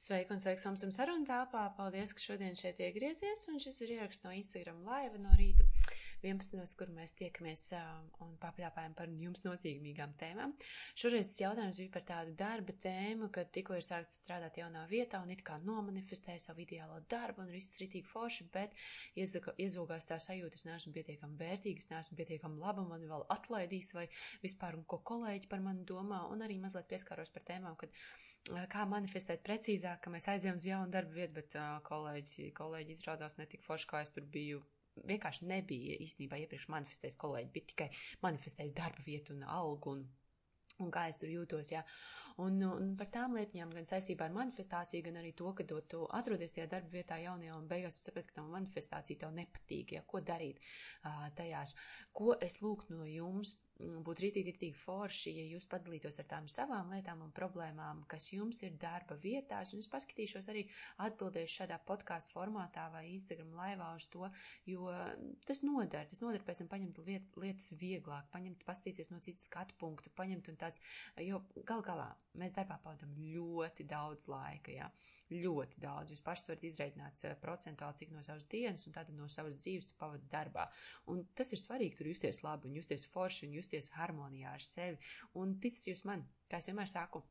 Sveiki un sveiks Samsung sarunu tāpā. Paldies, ka šodien šeit iegriezies. Un šis ir ieraksts no Instagram laiva no rīta 11. kur mēs tiekamies un papļāpājam par jums nozīmīgām tēmām. Šoreiz tas jautājums bija par tādu darba tēmu, kad tikko ir sākts strādāt jaunā vietā un it kā nomanifestēja savu ideālo darbu un viss ritīgi forši, bet iezogās tā sajūta, es neesmu pietiekami vērtīgs, neesmu pietiekami laba, man vēl atlaidīs vai vispār un ko kolēģi par mani domā un arī mazliet pieskāros par tēmām, kad kā manifestēt precīzāk, ka mēs aizējām uz jaunu darbu vietu, bet uh, kolēģi, kolēģi izrādās ne tik forši, kā es tur biju. Vienkārši nebija īstenībā iepriekš manifestējis kolēģi, bija tikai manifestējis darba vietu un algu un un kā es tur jūtos. Jā. Un, un par tām lietām, gan saistībā ar manifestāciju, gan arī to, ka tu, tu atrodies tajā darba vietā jaunajā un beigās tu saprati, ka tā manifestācija tev nepatīk. Jā. Ko darīt uh, tajās? Ko es lūgtu no jums? Būtu rītīgi, rītīgi forši, ja jūs padalītos ar tām savām lietām un problēmām, kas jums ir darba vietās, un es paskatīšos arī atbildēšu šādā podkāstu formātā vai Instagram laivā uz to, jo tas noder, tas noder pēc tam paņemt liet, lietas vieglāk, paņemt, pastīties no citas skatu punktu, paņemt un tāds, jo gal galā mēs darbā pavadam ļoti daudz laika, jā, ļoti daudz. Jūs paši varat izreikināt eh, procentuāli, cik no savas dienas un tātad no savas dzīves tu pavadi darbā. Un tas ir svarīgi tur justies labi un justies forši un justies justies harmonijā ar sevi. Un ticiet jūs man, kā es vienmēr saku,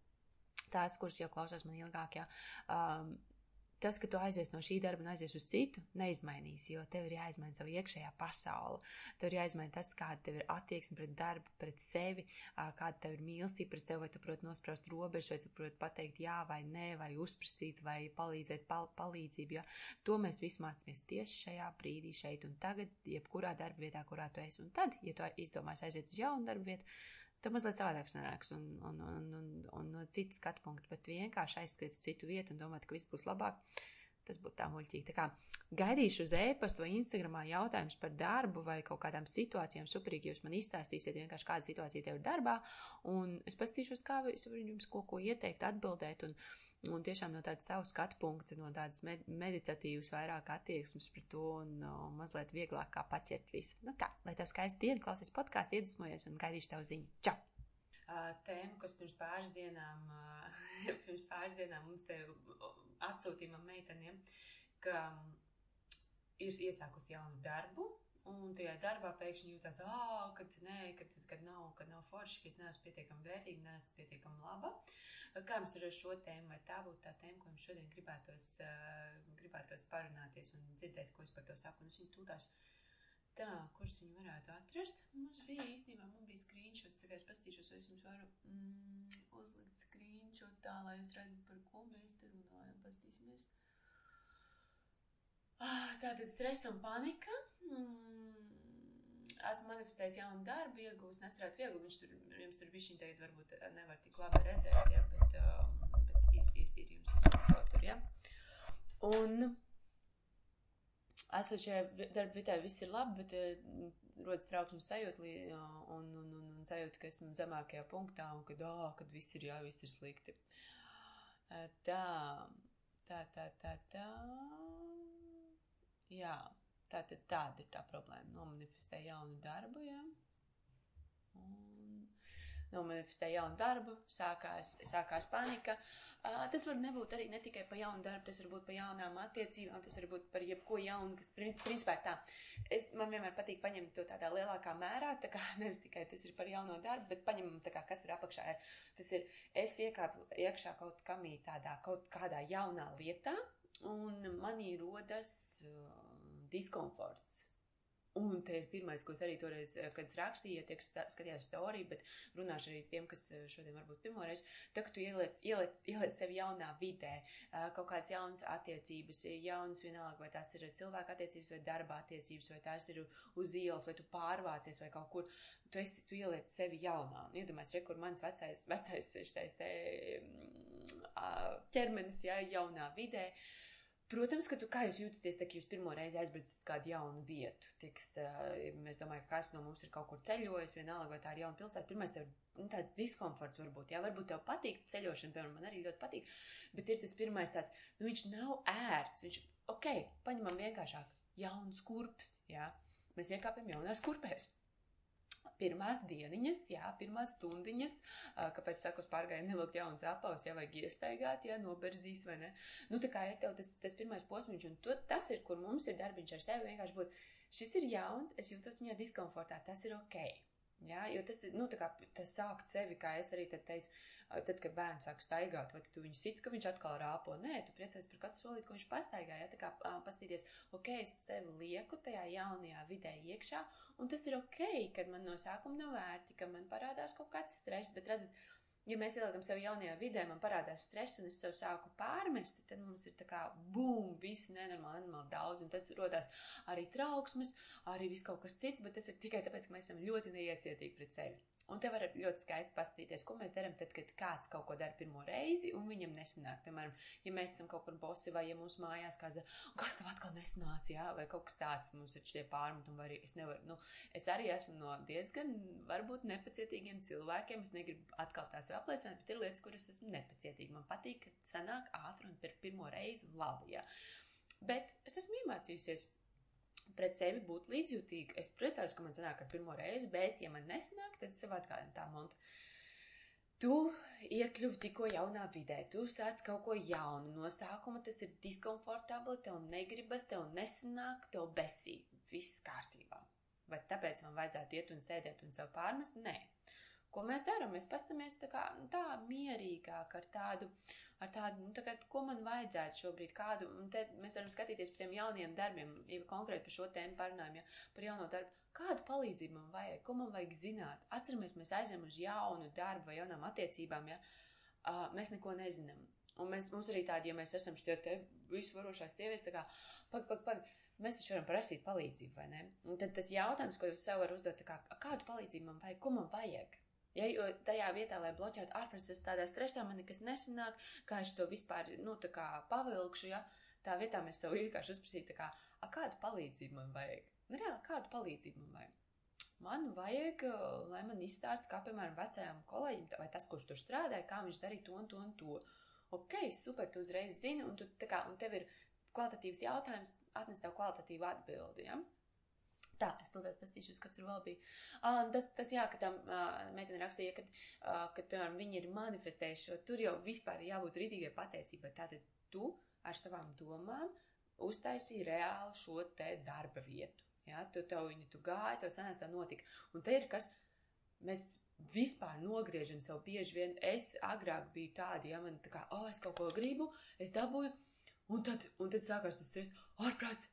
tās, kuras jau klausās man ilgāk, jā, um, tas, ka tu aizies no šī darba un aizies uz citu, neizmainīs, jo tev ir jāizmaina savu iekšējā pasauli. Tev ir jāizmaina tas, kāda tev ir attieksme pret darbu, pret sevi, kāda tev ir mīlestība pret sevi, vai tu proti nospraust robežu, vai tu proti pateikt jā vai nē, vai uzprasīt, vai palīdzēt pal palīdzību. Jo to mēs visi mācāmies tieši šajā brīdī, šeit un tagad, jebkurā darba vietā, kurā tu esi. Un tad, ja tu izdomāsi aiziet uz jaunu darbu vietu, tad mazliet savādāk sanāks un, un, un, un, un no citas skatu punktu, bet vienkārši aizskriet uz citu vietu un domāt, ka viss būs labāk. Tas būtu tā muļķīgi. Tā kā gaidīšu uz e-pastu vai Instagramā jautājumus par darbu vai kaut kādām situācijām. Superīgi, jūs man izstāstīsiet vienkārši kāda situācija tev ir darbā, un es pastīšos, kā es varu jums kaut ko ieteikt, atbildēt, un, un tiešām no tāda savu skatu punkta, no tādas med meditatīvas vairāk attieksmes pret to un no, mazliet vieglāk kā paķert visu. Nu tā, lai tev skaisti diena, klausies podkāstu, iedvesmojies un gaidīšu tev ziņu. Čau! Tēma, kas pirms pāris dienām, pirms pāris dienām mums te atsūtīja man meiteniem, ka ir iesākusi jaunu darbu, un tajā darbā pēkšņi jūtas, ah, kad, nē, kad, kad, nav, kad nav forši, ka es neesmu pietiekami vērtīga, neesmu pietiekami laba. Kā jums ir ar šo tēmu, vai tā būtu tā tēma, ko jums šodien gribētos, uh, gribētos parunāties un dzirdēt, ko es par to saku, un es viņu tūtāšu Tā, kurus viņi varētu atrast? Mums bija īstenībā, man bija screenshots, kā es pastīšos, vai es jums varu mm, uzlikt screenshot tā, lai jūs redzat, par ko mēs te runājam. Pastīsimies. Ah, tātad stress un panika. Mm, esmu manifestējis jaunu darbu, iegūst necerētu viegli. Viņš tur, jums tur bišķiņ tagad varbūt nevar tik labi redzēt, ja, bet, um, bet ir, ir, ir jums tas kaut tur, ja. Un esot šajā darba vietā, viss ir labi, bet uh, rodas trauksmes sajūta uh, un, un, un, un sajūta, ka esmu zemākajā punktā un ka, oh, kad viss ir jā, viss ir slikti. Uh, tā, tā, tā, tā, tā. Jā, tā tad tāda ir tā problēma. Nomanifestē jaunu darbu, jā. Un nomanifestēja jaunu darbu, sākās, sākās panika. Uh, tas var nebūt arī ne tikai par jaunu darbu, tas var būt par jaunām attiecībām, tas var būt par jebko jaunu, kas principā ir tā. Es, man vienmēr patīk paņemt to tādā lielākā mērā, tā kā nevis tikai tas ir par jauno darbu, bet paņemam tā kā kas ir apakšā. Ir. Tas ir, es iekāpu iekšā kaut kamī tādā, kaut kādā jaunā lietā, un manī rodas uh, diskomforts Un te ir pirmais, ko es arī toreiz, eh, kad es rakstīju, ja tiek skatījās storiju, bet runāšu arī tiem, kas eh, šodien varbūt pirmoreiz, tā, ka tu ieliec, ieliec, ieliec sevi jaunā vidē, eh, kaut kādas jaunas attiecības, jaunas vienalga, vai tās ir cilvēka attiecības vai darba attiecības, vai tās ir uz ielas, vai tu pārvācies vai kaut kur, tu, esi, tu ieliec sevi jaunā. Un iedomājies, re, kur mans vecais, vecais šitais te mm, ķermenis, jā, jaunā vidē. Uh, Protams, ka tu kā jūs jūtaties, kad jūs pirmo reizi aizbraucat uz kādu jaunu vietu. Tiks, mēs domājam, ka kāds no mums ir kaut kur ceļojis, vienalga, vai tā ir jauna pilsēta. Pirmais tev nu, tāds diskomforts varbūt, jā, varbūt tev patīk ceļošana, piemēram, man arī ļoti patīk, bet ir tas pirmais tāds, nu viņš nav ērts, viņš, ok, paņemam vienkāršāk, jauns kurpes, jā, mēs iekāpjam jaunās kurpēs. Pirmās dieniņas, jā, pirmās stundiņas, kāpēc saku, uz pārgājienu nevilkt jaunas apaus, ja vajag iestaigāt, jā, noberzīs vai ne. Nu, tā kā ir tev tas, tas pirmais posmiņš, un to, tas ir, kur mums ir darbiņš ar sevi vienkārši būt, šis ir jauns, es jūtos viņā diskomfortā, tas ir ok. Jā, jo tas ir, nu, tā kā tas sākt sevi, kā es arī tad teicu, tad, kad bērns sāk staigāt, vai tu viņu sit, ka viņš atkal rāpo. Nē, tu priecies par katru solīti, ko viņš pastaigā. Ja? Tā kā pastīties, ok, es sevi lieku tajā jaunajā vidē iekšā, un tas ir ok, kad man no sākuma nav vērti, ka man parādās kaut kāds stress, bet redzat, ja mēs ieliekam sevi jaunajā vidē, man parādās stress, un es sev sāku pārmest, tad mums ir tā kā bum, viss nenormāli, nenormāli daudz, un tad rodas arī trauksmes, arī viss kaut kas cits, bet tas ir tikai tāpēc, ka mēs esam ļoti neiecietīgi pret sevi. Un te var ļoti skaisti paskatīties, ko mēs darām tad, kad kāds kaut ko dara pirmo reizi un viņam nesanāk. Piemēram, ja mēs esam kaut kur bosi vai ja mūsu mājās kāds dara, kas tev atkal nesanāca, jā, vai kaut kas tāds mums ir šie pārmetumi, vai arī es nevaru, nu, es arī esmu no diezgan varbūt nepacietīgiem cilvēkiem, es negribu atkal tās apliecināt, bet ir lietas, kuras esmu nepacietīga. Man patīk, ka sanāk ātri un pirmo reizi un labi, jā. Bet es esmu iemācījusies pret sevi būt līdzjūtīga. Es priecājos, ka man sanāk ar pirmo reizi, bet, ja man nesanāk, tad sev atgādina tā monta. Tu iekļuvi tikko jaunā vidē, tu sāc kaut ko jaunu. No sākuma tas ir diskomfortabli, tev negribas, tev nesanāk, tev besī. Viss kārtībā. Vai tāpēc man vajadzētu iet un sēdēt un sev pārmest? Nē. Ko mēs darām? Mēs pastamies tā kā tā mierīgāk ar tādu uh, ar tādu, nu, kā, ko man vajadzētu šobrīd, kādu, un te mēs varam skatīties par tiem jauniem darbiem, ja konkrēti par šo tēmu parunājam, ja par jauno darbu, kādu palīdzību man vajag, ko man vajag zināt. Atceramies, mēs aizējām uz jaunu darbu vai jaunām attiecībām, ja uh, mēs neko nezinām. Un mēs, mums arī tādi, ja mēs esam šie te visvarošās sievietes, tā kā, pag, pag, pag, mēs taču varam prasīt palīdzību, vai ne? Un tad tas jautājums, ko jūs sev varat uzdot, kā, kādu palīdzību man vajag, ko man vajag? Ja, jo tajā vietā, lai bloķētu ārpus, es tādā stresā, man nekas nesanāk, kā es to vispār, nu, tā kā pavilkšu, ja, tā vietā mēs sev vienkārši uzprasīt, tā kā, kādu palīdzību man vajag? Nu, reāli, kādu palīdzību man vajag? Man vajag, lai man izstāst, kā, piemēram, vecajam kolēģim, vai tas, kurš tur strādāja, kā viņš darīja to un to un to. Ok, super, tu uzreiz zini, un, tu, kā, un tev ir kvalitatīvs jautājums, atnes tev kvalitatīvu atbildi, ja? Tā, es tūlīt paskatīšos, kas tur vēl bija. Uh, tas, tas, jā, ka tam uh, meitene rakstīja, ka, uh, kad, piemēram, viņi ir manifestējuši tur jau vispār jābūt rītīgai pateicībai. Tātad tu ar savām domām uztaisīji reāli šo te darba vietu. Jā, tu tev viņu tu gāji, tev sanās tā notika. Un te ir kas, mēs vispār nogriežam sev bieži vien. Es agrāk biju tāda, ja man tā kā, oh, es kaut ko gribu, es dabūju, un tad, un tad sākās tas stress, ārprāts,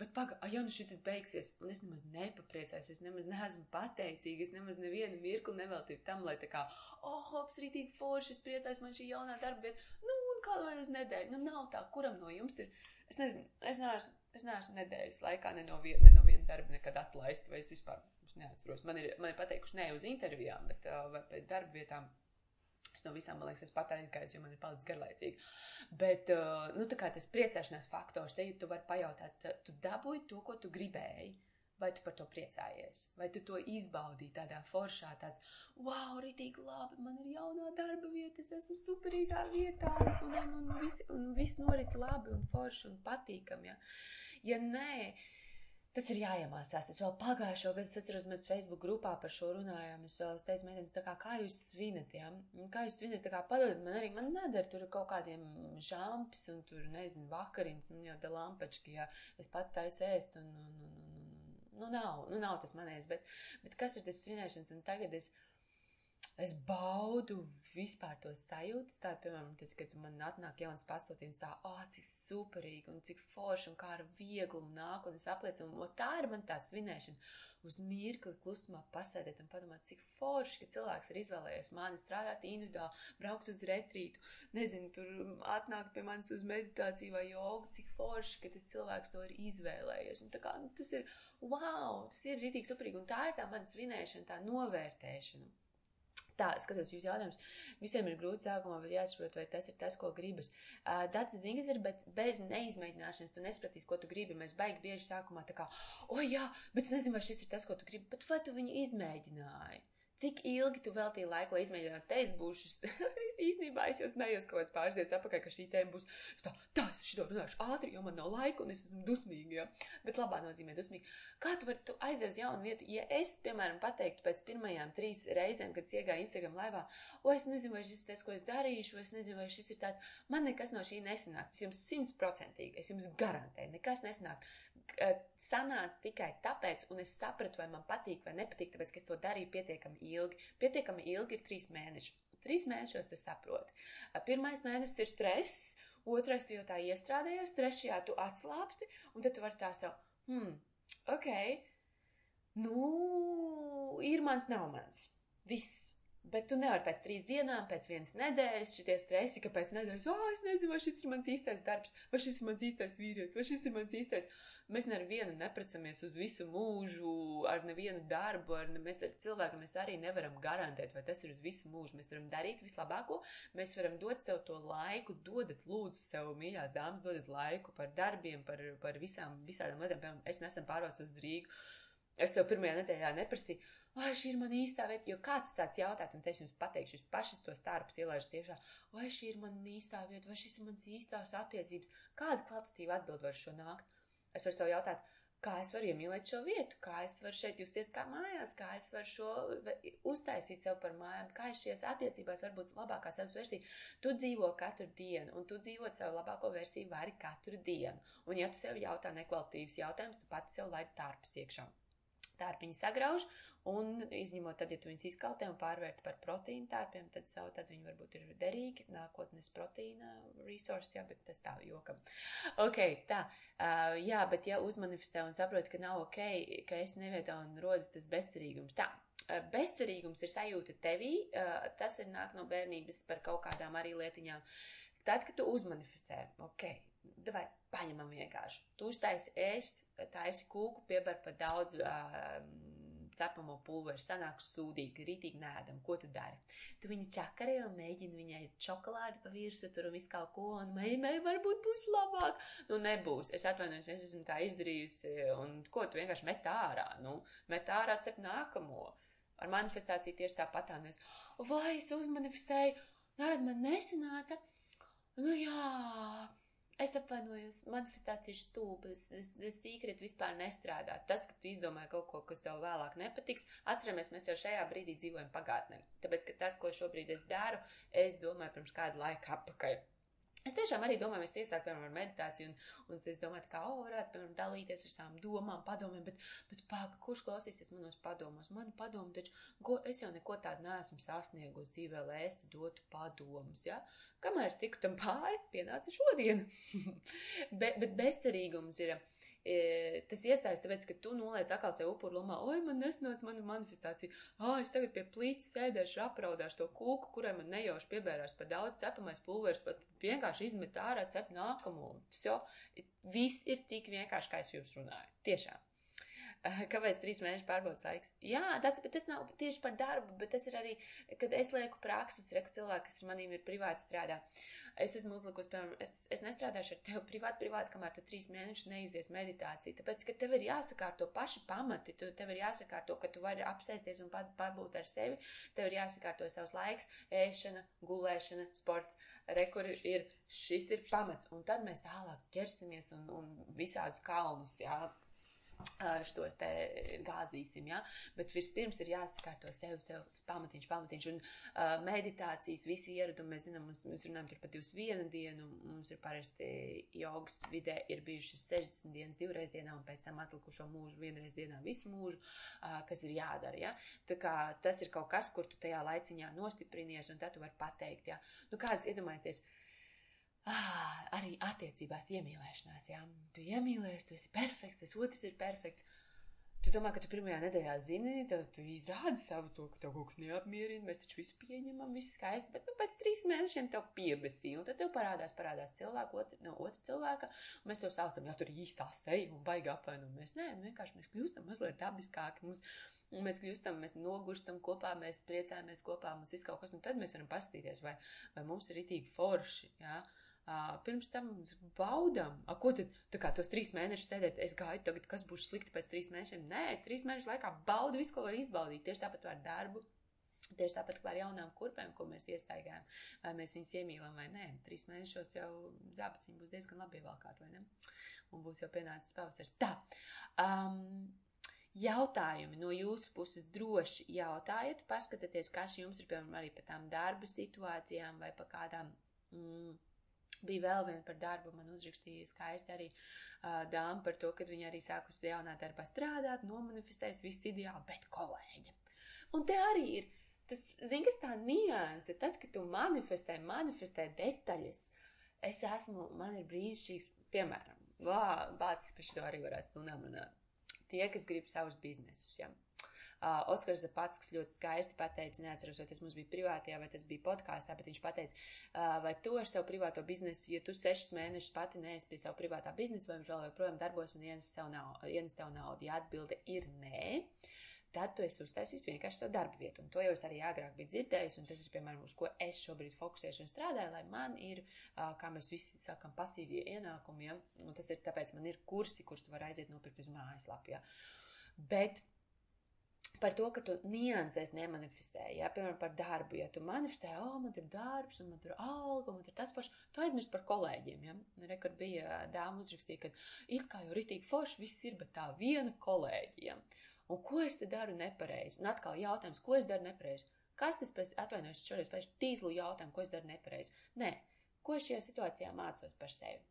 Bet pagaidi, ja nu šis beigsies, un es nemaz nepapriecājos, es nemaz neesmu pateicīga, es nemaz nevienu mirkli neveltīju tam, lai tā kā, oh, hops, rītīgi forši, es priecājos, man šī jaunā darba vieta, nu, un kādu vai uz nedēļu, nu, nav tā, kuram no jums ir, es nezinu, es neesmu, es neesmu nedēļas laikā ne no viena, ne no viena darba nekad atlaist, vai es vispār, neatceros, man ir, man ir pateikuši ne uz intervijām, bet, uh, pēc darba vietām Es no visām, man liekas, es pat aizgāju, jo man ir palicis garlaicīgi. Bet, uh, nu, tā kā tas priecāšanās faktors, te tu vari pajautāt, tu dabūji to, ko tu gribēji. Vai tu par to priecājies, vai tu to izbaudīji tādā foršā, tāds, wow, rītīgi labi, man ir jaunā darba vieta, es esmu superīgā vietā, un, un, un, viss, un viss norit labi un forši un patīkami. Ja, ja nē, Tas ir jāiemācās. Es vēl pagājušo gadu, atceros, mēs Facebook grupā par šo runājām. Es vēl teicu, tā kā, kā jūs svinat? Ja? Kā jūs svinat, tā kā padod man arī, man nedara tur kaut kādiem žampis un tur, nezinu, vakarins, nu jau te lampački, jā, es pat taisu ēst un, un, un, un, un, nu nav, nu nav tas manējs, bet, bet kas ir tas svinēšanas un tagad es es baudu vispār to sajūtas, tā, piemēram, tad, kad man atnāk jauns pasūtījums, tā, oh, cik superīgi un cik forši un kā ar vieglumu nāk, un es apliecinu, un tā ir man tā svinēšana, uz mirkli klusumā pasēdēt un padomāt, cik forši, ka cilvēks ir izvēlējies mani strādāt individuāli, braukt uz retrītu, nezinu, tur atnākt pie manis uz meditāciju vai jogu, cik forši, ka tas cilvēks to ir izvēlējies, un tā kā, nu, tas ir, wow, tas ir ritīgi superīgi, un tā ir tā mana svinēšana, tā novērtēšana. Tā, skatos jūs jautājumus. Visiem ir grūti sākumā, bet jāsaprot, vai tas ir tas, ko gribas. Uh, Dats zingas ir, bet bez neizmēģināšanas tu nesapratīsi, ko tu gribi. Mēs baigi bieži sākumā tā kā, o jā, bet es nezinu, vai šis ir tas, ko tu gribi, bet vai tu viņu izmēģināji? Cik ilgi tu veltīji laiku, lai izmēģinātu, te es būšu, es īstenībā es jau smējos kaut kāds pāris dienas apakaļ, ka šī tēma būs, es tā, tā, es šito runāšu ātri, jo man nav laika un es esmu dusmīga, ja? bet labā nozīmē dusmīga. Kā tu vari, aizies uz jaunu vietu, ja es, piemēram, pateiktu pēc pirmajām trīs reizēm, kad es iegāju Instagram laivā, o, es nezinu, vai šis ir tas, ko es darīšu, es nezinu, vai šis ir tāds, man nekas no šī nesanāk, es jums simtprocentīgi, es jums garantēju, nekas nesanāk sanāca tikai tāpēc, un es sapratu, vai man patīk vai nepatīk, tāpēc, ka es to darīju pietiekami ilgi. Pietiekami ilgi ir trīs mēneši. Trīs mēnešos tu saproti. Pirmais mēnesis ir stress, otrais tu jau tā iestrādājies, trešajā tu atslāpsti, un tad tu vari tā savu, hmm, ok, nu, ir mans, nav mans. Viss. Bet tu nevari pēc trīs dienām, pēc vienas nedēļas, šitie stresi, ka pēc nedēļas, ah, oh, es nezinu, vai šis ir mans īstais darbs, vai šis ir mans īstais vīrietis, vai šis ir mans īstais. Mēs nevienu neprecamies uz visu mūžu, ar nevienu darbu, ar ne, mēs ar cilvēku mēs arī nevaram garantēt, vai tas ir uz visu mūžu. Mēs varam darīt vislabāko, mēs varam dot sev to laiku, dodat lūdzu sev, mīļās dāmas, dodat laiku par darbiem, par, par visām, visādām lietām. Piemēram, es nesen pārvācu uz Rīgu. Es jau pirmajā nedēļā neprasīju, vai šī ir mana īstā vieta, jo kāds tāds jautāt, un es jums pateikšu, jūs pašas to starpus ielaižat tiešā, vai šī ir mana īstā vieta, vai šis ir mans īstās attiecības, kāda kvalitatīva atbild var šo nākt. Es varu sev jautāt, kā es varu iemīlēt šo vietu, kā es varu šeit justies kā mājās, kā es varu šo uztaisīt sev par mājām, kā es šajās attiecībās varu būt labākā savas versija. Tu dzīvo katru dienu, un tu dzīvo savu labāko versiju vari katru dienu. Un ja tu sev jautā nekvalitīvs jautājums, tu pati sev laid tārpus iekšā. Tārpiņi sagrauž, un izņemot tad, ja tu viņus izkaltē un pārvērti par proteīnu tārpiem, tad, savu, tad viņi varbūt ir derīgi, nākotnes proteīna resursi, jā, bet tas tā jokam. Ok, tā, uh, jā, bet ja uzmanifestē un saprot, ka nav ok, ka es nevietā un rodas tas bezcerīgums, tā, bezcerīgums ir sajūta tevī, tas ir nāk no bērnības par kaut kādām arī lietiņām. Tad, kad tu uzmanifestē, ok, vai paņemam vienkārši. Tu uztaisi ēst, taisi kūku, piebar pa daudz uh, cepamo pulveri, sanāk sūdīgi, rītīgi nēdam. Ko tu dari? Tu viņu čakarē un mēģini viņai čokolādi pa virsu, tur un visu kaut ko, un meimei varbūt būs labāk. Nu, nebūs. Es atvainojos, es esmu tā izdarījusi, un ko tu vienkārši met ārā? Nu, met ārā cep nākamo. Ar manifestāciju tieši tāpat. Vai es uzmanifestēju? Nē, man nesanāca. Nu jā, Es apvainojos, manifestācija ir stulbas, sīkrīt vispār nestrādā. Tas, ka tu izdomāji kaut ko, kas tev vēlāk nepatiks, atceramies, mēs jau šajā brīdī dzīvojam pagātnē. Tāpēc, ka tas, ko šobrīd es daru, es domāju pirms kādu laiku apakaļ. Es tiešām arī domāju, es iesāku piemēram meditāciju, un, un es domāju, kā, o, varētu, piemēram, dalīties ar savām domām, padomiem, bet, bet pāka, kurš klausīsies manos padomos? Mani padomu, taču, ko, es jau neko tādu neesmu sasniegusi dzīvē, lai es dotu padomus, ja? Kamēr es tiku tam pāri, pienāca šodien. bet, bet bezcerīgums ir e, tas iestājas tāpēc, ka tu noliec atkal sev upuru lomā, oi, man nesnāca mana manifestācija, ah, es tagad pie plīts sēdēšu, apraudāšu to kūku, kurai man nejauši piebērās pa daudz cepamais pulveris, pat vienkārši izmet ārā cep nākamo. Viss ir tik vienkārši, kā es jums runāju. Tiešām. Kāpēc trīs mēnešu pārbaudas laiks? Jā, tāds, bet tas nav tieši par darbu, bet tas ir arī, kad es lieku prakses, reku cilvēki, kas ar manīm ir privāti strādā. Es esmu uzlikusi, piemēram, es, es nestrādāšu ar tevi privāti, privāti, kamēr tu trīs mēnešus neizies meditāciju. Tāpēc, ka tev ir jāsakārto paši pamati, tu, tev ir jāsakārto, ka tu vari apsēsties un pabūt ar sevi, tev ir jāsakārto savs laiks, ēšana, gulēšana, sports. Rekur ir, šis ir pamats, un tad mēs tālāk ķersimies un, un visādus kalnus, jā, šos te gāzīsim, ja? bet vispirms ir jāsakārto sev, sev pamatiņš, pamatiņš, un uh, meditācijas, visi ieradumi, mēs zinām, mums, mēs runājam par 21 dienu, mums ir parasti jogas vidē ir bijušas 60 dienas divreiz dienā, un pēc tam atlikušo mūžu vienreiz dienā visu mūžu, uh, kas ir jādara, ja? Tā kā tas ir kaut kas, kur tu tajā laiciņā nostiprinies, un tad tu vari pateikt, ja? Nu, kāds iedomājieties, uh, ah, arī attiecībās iemīlēšanās, jā, tu iemīlējies, tu esi perfekts, tas otrs ir perfekts. Tu domā, ka tu pirmajā nedēļā zini, tad tu izrādi savu to, ka tev kaut kas neapmierina, mēs taču visu pieņemam, viss skaisti, bet nu, pēc trīs mēnešiem tev piebesī, un tad tev parādās, parādās cilvēku, otru, no otra cilvēka, un mēs to saucam, jā, tur īstā seja un baigi apvainojamies. Nē, nu vienkārši mēs kļūstam mazliet dabiskāki, mums, un mēs kļūstam, mēs nogurstam kopā, mēs priecājamies kopā, mums viss kaut kas, un tad mēs varam pastīties, vai, vai mums ir itīgi forši. Ja? Uh, pirms tam baudām, ko tad, tā kā tos trīs mēnešus sēdēt, es gaidu tagad, kas būs slikti pēc trīs mēnešiem. Nē, trīs mēnešu laikā baudu visu, ko var izbaudīt. Tieši tāpat ar darbu, Tieši tāpat kā ar jaunām kurpēm, ko mēs iestaigājam, vai mēs viņus iemīlam vai nē. Trīs mēnešos jau zābaciņi būs diezgan labi ievalkāt, vai ne? Un būs jau pienācis pavasaris. Tā. Um, Jautājumi no jūsu puses droši jautājiet, paskatieties, kas jums ir, piemēram, arī par tām darba situācijām vai par kādām. Mm, bija vēl viena par darbu, man uzrakstīja skaisti arī uh, dāma par to, ka viņa arī sākus jaunā darbā strādāt, nomanifestējas viss ideāli, bet kolēģi. Un te arī ir tas, zini, kas tā nianse, tad, kad tu manifestē, manifestē detaļas, es esmu, man ir brīnišķīgs, piemēram, vācis par šo arī varētu stundām runāt. Tie, kas grib savus biznesus, ja. Uh, Oskars Zapatskis ļoti skaisti pateica, neatceros, vai tas mums bija privātajā, vai tas bija podkāstā, bet viņš pateica, uh, vai tu ar savu privāto biznesu, ja tu sešus mēnešus pati neesi pie savu privātā biznesa, vai viņš vēl joprojām darbos un ienes naudu, tev naudu. Ja atbilde ir nē, tad tu esi uztaisījis vienkārši savu darbu vietu. Un to jau es arī agrāk biju dzirdējis, un tas ir, piemēram, uz ko es šobrīd fokusēšu un strādāju, lai man ir, kā mēs visi sakam, pasīvie ienākumi, ja? un tas ir tāpēc man ir kursi, kurus tu vari aiziet nopirkt uz mājaslapu, ja? Bet par to, ka tu niansēs nemanifestēji, ja, piemēram, par darbu. Ja tu manifestē, oh, man ir darbs, un man ir alga, un man ir tas forši, tu aizmirsti par kolēģiem. Ja. Rekord bija dāma uzrakstīja, ka it kā jau ritīgi forši viss ir, bet tā viena kolēģija. Ja. Un ko es te daru nepareizi? Un atkal jautājums, ko es daru nepareizi? Kas tas pēc, atvainojos, šoreiz pēc tīzlu jautājumu, ko es daru nepareizi? Nē, ko es šajā situācijā mācos par sevi?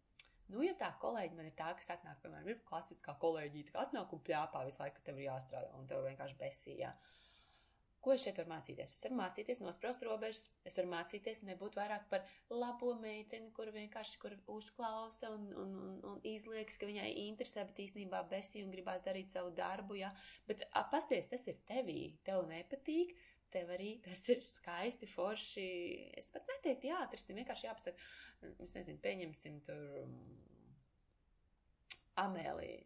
Nu, ja tā kolēģi man ir tā, kas atnāk, piemēram, ir klasiskā kolēģija, tā atnāk un pļāpā visu laiku, ka tev ir jāstrādā un tev vienkārši besīja. Ko es šeit varu mācīties? Es varu mācīties nospraust robežas, es varu mācīties nebūt vairāk par labo meiteni, kur vienkārši kur uzklausa un, un, un, un izliekas, ka viņai interesē, bet īstenībā besī un gribās darīt savu darbu, jā. Bet pasties, tas ir tevī, tev nepatīk, tev arī tas ir skaisti, forši. Es pat neteiktu, jāatrasti, vienkārši jāpasaka, es nezinu, pieņemsim tur Amēlija.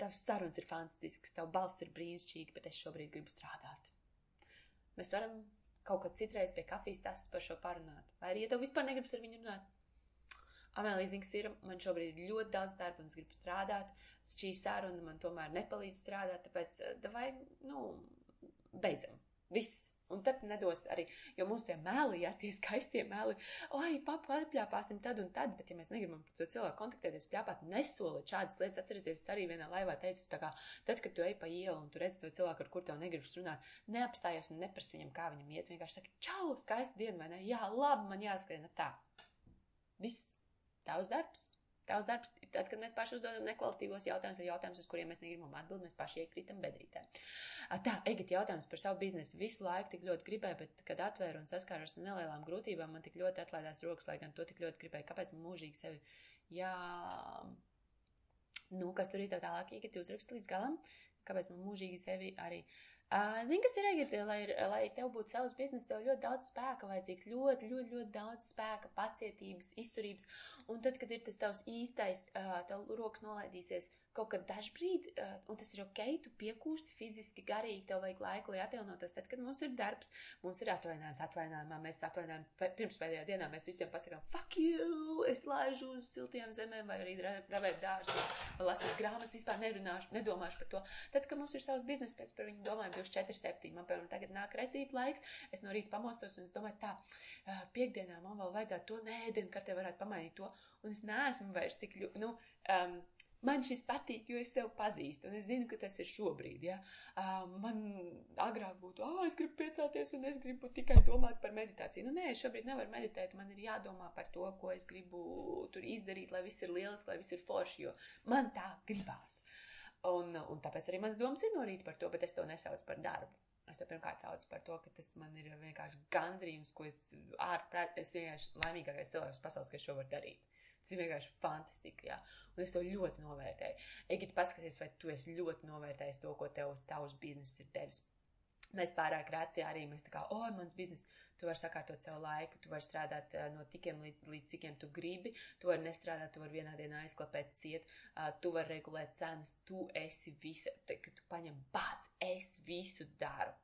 Tavs sarunas ir fantastisks, tavs balss ir brīnišķīga, bet es šobrīd gribu strādāt. Mēs varam kaut kad citreiz pie kafijas tas par šo parunāt. Vai arī, ja tev vispār negribas ar viņu runāt, Amēlija Zings ir, man šobrīd ir ļoti daudz darba un es gribu strādāt. Šī saruna man tomēr nepalīdz strādāt, tāpēc, vai, nu, beidzam. Viss. Un tad nedos arī, jo mums tie meli, jā, tie skaistie meli, oi, papa, arī pļāpāsim tad un tad, bet ja mēs negribam par to cilvēku kontaktēties, pļāpāt, nesolīt šādas lietas, atcerieties, arī vienā laivā teicu, tā kā, tad, kad tu ej pa ielu un tu redzi to cilvēku, ar kur tev negribas runāt, neapstājies un neprasi viņam, kā viņam iet, vienkārši saki, čau, skaista diena, vai ne? Jā, labi, man jāskrien tā. Viss. Tavs darbs. Tavs darbs, tad, kad mēs paši uzdodam nekvalitīvos jautājumus, vai jautājumus, uz kuriem mēs negribam atbildēt, mēs paši iekrītam bedrītē. Tā, Egit, jautājums par savu biznesu. Visu laiku tik ļoti gribēju, bet, kad atvēru un saskāros ar nelielām grūtībām, man tik ļoti atlaidās rokas, lai gan to tik ļoti gribēju. Kāpēc man mūžīgi sevi, jā, nu, kas tur ir tev tālāk, Egit, uzrakst līdz galam, kāpēc man mūžīgi sevi arī. Uh, Zini, kas ir Egita, lai, lai tev būtu savs bizness, tev ļoti daudz spēka vajadzīgs, ļoti, ļoti, ļoti daudz spēka, pacietības, izturības. Un tad, kad ir tas tavs īstais, tev rokas nolaidīsies, kaut kad dažbrīd, uh, un tas ir ok, tu piekūsti fiziski, garīgi, tev vajag laiku, lai atjaunotos. Tad, kad mums ir darbs, mums ir atvainājums, atvainājumā, mēs atvainojam, pirms pēdējā dienā mēs visiem pasakām, fuck you, es laižu uz siltiem zemēm, vai arī ravēt dārzu, vai lasīt grāmatas, vispār nerunāšu, nedomāšu par to. Tad, kad mums ir savs bizness, pēc par viņu domājam 24, 7, man, piemēram, tagad nāk retīt laiks, es no rīta pamostos un es domāju, tā, uh, piekdienā man vēl vajadzētu to nēdienu, ka te varētu pamainīt to, un es neesmu vairs tik, nu, um, man šis patīk, jo es sev pazīstu, un es zinu, ka tas ir šobrīd. Ja? Man agrāk būtu, ah, es gribu piecelties, un es gribu tikai domāt par meditāciju. Nu, nē, šobrīd nevaru meditēt, man ir jādomā par to, ko es gribu tur izdarīt, lai viss ir lieliski, lai viss ir forši, jo man tā gribās. Un, un tāpēc arī mans domas ir no rīta par to, bet es to nesaucu par darbu. Es to pirmkārt saucu par to, ka tas man ir vienkārši gandrījums, ko es ārprāt, es vienkārši laimīgākais cilvēks pasaules, kas šo var darīt. Tas ir vienkārši fantastiski, jā. Un es to ļoti novērtēju. Egit, paskaties, vai tu esi ļoti novērtējis to, ko tev tavs bizness ir devis. Mēs pārāk reti arī mēs tā kā, o, mans biznes, tu vari sakārtot savu laiku, tu vari strādāt uh, no tikiem līdz, līdz cikiem tu gribi, tu vari nestrādāt, tu vari vienā dienā aizklapēt ciet, uh, tu vari regulēt cenas, tu esi visa, te, ka tu paņem bāc, es visu daru.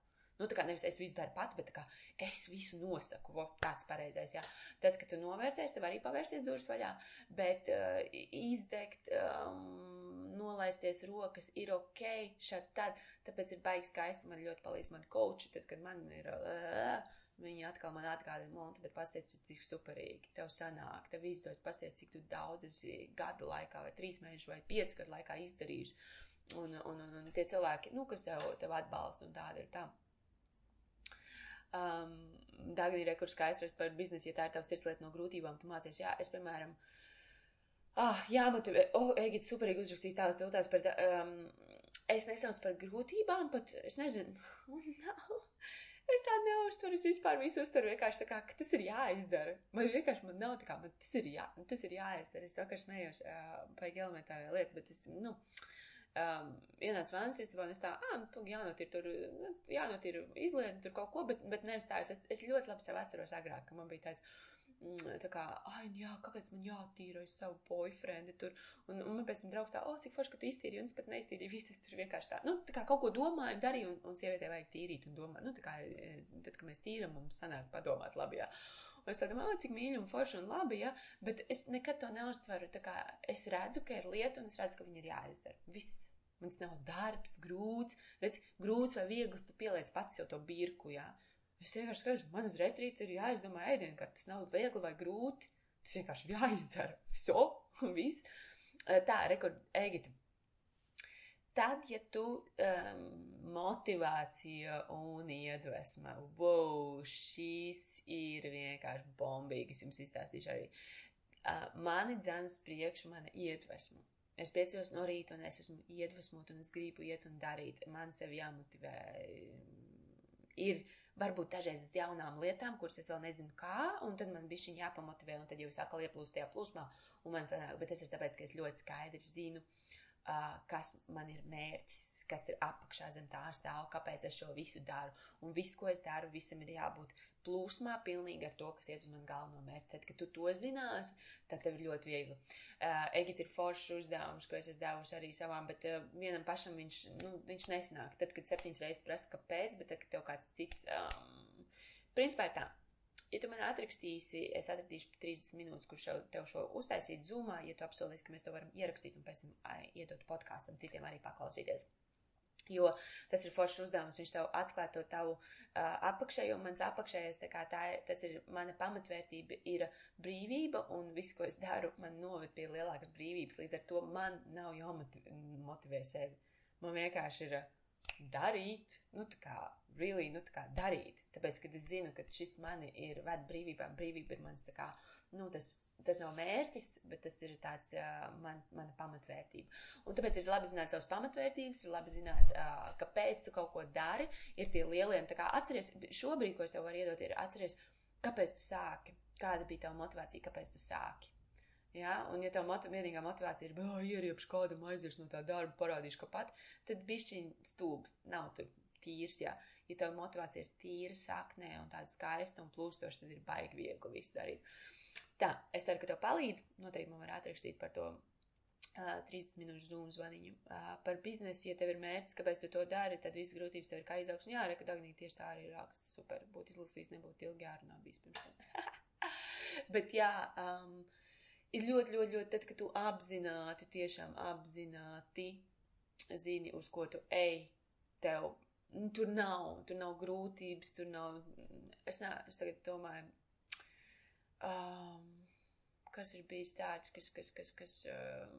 Nu, tā kā nevis es visu daru pati, bet kā es visu nosaku. Vo, tāds pareizais, jā. Tad, kad tu novērtēsi, tev arī pavērsties durvis vaļā, bet uh, izdegt, um, nolaist palaisties rokas, ir ok, šādi tad, tāpēc ir baigi skaisti, man ļoti palīdz man koči, tad, kad man ir, uh, viņi atkal man atgādina, Monti, bet pasties, cik superīgi, tev sanāk, tev izdodas, pasties, cik tu daudz esi gadu laikā, vai trīs mēnešu, vai piecu gadu laikā izdarījuši, un, un, un, un tie cilvēki, nu, kas tev, tev atbalsta, un tāda ir tā. Um, Dāngīrē, kur skaidrs par biznesu, ja tā ir tavs sirdslieta no grūtībām, tu mācies, jā, es, piemēram, ah, jāmotivē, oh, Egit, superīgi uzrakstīt tās tautās par, um, es nesaucu par grūtībām, pat, es nezinu, nav. Es tādu neuztveru, es vispār visu uztveru vienkārši tā kā, ka tas ir jāizdara. Man vienkārši man nav tā kā, man tas ir, jā, tas ir jāizdara. Es vakar smējos uh, par elementārā lietu, bet es, nu, um, ienāca vānas istabā, un es tā, ah, nu, jānotir tur, nu, jānotir izliet tur kaut ko, bet, bet nevis tā, es, es ļoti labi sev atceros agrāk, ka man bija tāds, mm, tā kā, ah, jā, kāpēc man jātīra uz savu boyfriendi tur, un, un man pēc tam draugs tā, o, oh, cik forši, ka tu iztīri, un es pat neiztīrīju, visas tur vienkārši tā, nu, tā kā kaut ko domāju, darīju, un, un sievietē vajag tīrīt un domāt, nu, tā kā, e, tad, kad mēs tīram, mums sanāk padomāt labi, jā. Un es domāju, cik mīļi un forši un labi, ja, bet es nekad to kā es redzu, ka ir lieta, un es redzu, ka viņa ir jāizdara. Viss. Mans nav darbs, grūts, redz, grūts vai viegls, tu pieliec pats jau to birku, jā. Es vienkārši skatos, man uz retrītu ir jāizdomā ēdienkārt, tas nav viegli vai grūti, tas vienkārši ir jāizdara. So, un viss. Tā, rekord, Egita. Tad, ja tu um, motivācija un iedvesma, wow, šīs ir vienkārši bombīgas, jums izstāstīšu arī. Uh, mani dzēnas priekšu, mana iedvesma. Es piecos no rīta un es esmu iedvesmot un es gribu iet un darīt. Man sevi jāmotivē. Ir varbūt dažreiz uz jaunām lietām, kuras es vēl nezinu kā, un tad man bija šī jāpamotivē, un tad jau es atkal ieplūstu tajā plūsmā, un man sanāk, bet tas ir tāpēc, ka es ļoti skaidri zinu, uh, kas man ir mērķis, kas ir apakšā zem tā stāv, kāpēc es šo visu daru, un viss, ko es daru, visam ir jābūt plūsmā pilnīgi ar to, kas iet uz manu galveno mērķi. Tad, kad tu to zinās, tad tev ir ļoti viegli. Uh, Egita ir foršs uzdevums, ko es esmu devusi arī savām, bet uh, vienam pašam viņš, nu, viņš nesanāk. Tad, kad septiņas reizes prasa, kāpēc, bet tad, kad tev kāds cits, um, principā ir tā. Ja tu man atrakstīsi, es atradīšu 30 minūtes, kurš tev šo uztaisīt zumā, ja tu apsolīsi, ka mēs to varam ierakstīt un pēc tam iedot podkāstam citiem arī paklausīties. Jo tas ir foršs uzdevums, viņš tev atklāja to tavu uh, apakšējo, un mans apakšējais, tā kā tā, tas ir mana pamatvērtība, ir brīvība, un viss, ko es daru, man noved pie lielākas brīvības. Līdz ar to man nav jāmotivē sevi. Man vienkārši ir darīt, nu tā kā, really, nu tā kā darīt. Tāpēc, kad es zinu, ka šis mani ir ved brīvībā, brīvība ir mans tā kā, nu tas tas nav mērķis, bet tas ir tāds uh, man, mana pamatvērtība. Un tāpēc ir labi zināt savas pamatvērtības, ir labi zināt, uh, kāpēc tu kaut ko dari. Ir tie lielie, tā kā atceries, šobrīd, ko es tev varu iedot, ir atceries, kāpēc tu sāki, kāda bija tava motivācija, kāpēc tu sāki. Ja? Un, ja tev motiv vienīgā motivācija ir, ah, ieriepšu kādam aizies no tā darba, parādīšu, ka pat, tad bišķiņ stūbi, nav tur tīrs, jā. Ja tev motivācija ir tīra saknē un tāda skaista un plūstoša, tad ir baigi viegli visu darīt. Uh, Tā, es ceru, ka tev palīdz. Noteikti man var atrakstīt par to uh, 30 minūšu zūmu zvaniņu. Uh, par biznesu, ja tev ir mērķis, kāpēc tu to dari, tad visas grūtības tev ir kā izaugs. Jā, Reka Dagnī tieši tā arī raksta. Super, būtu izlasījis, nebūtu ilgi jārunā bijis pirms tam. Bet jā, um, ir ļoti, ļoti, ļoti, tad, kad tu apzināti, tiešām apzināti zini, uz ko tu ej, tev, nu, tur nav, tur nav grūtības, tur nav, es, ne, es tagad domāju, um, kas ir bijis tāds, kas, kas, kas, kas um,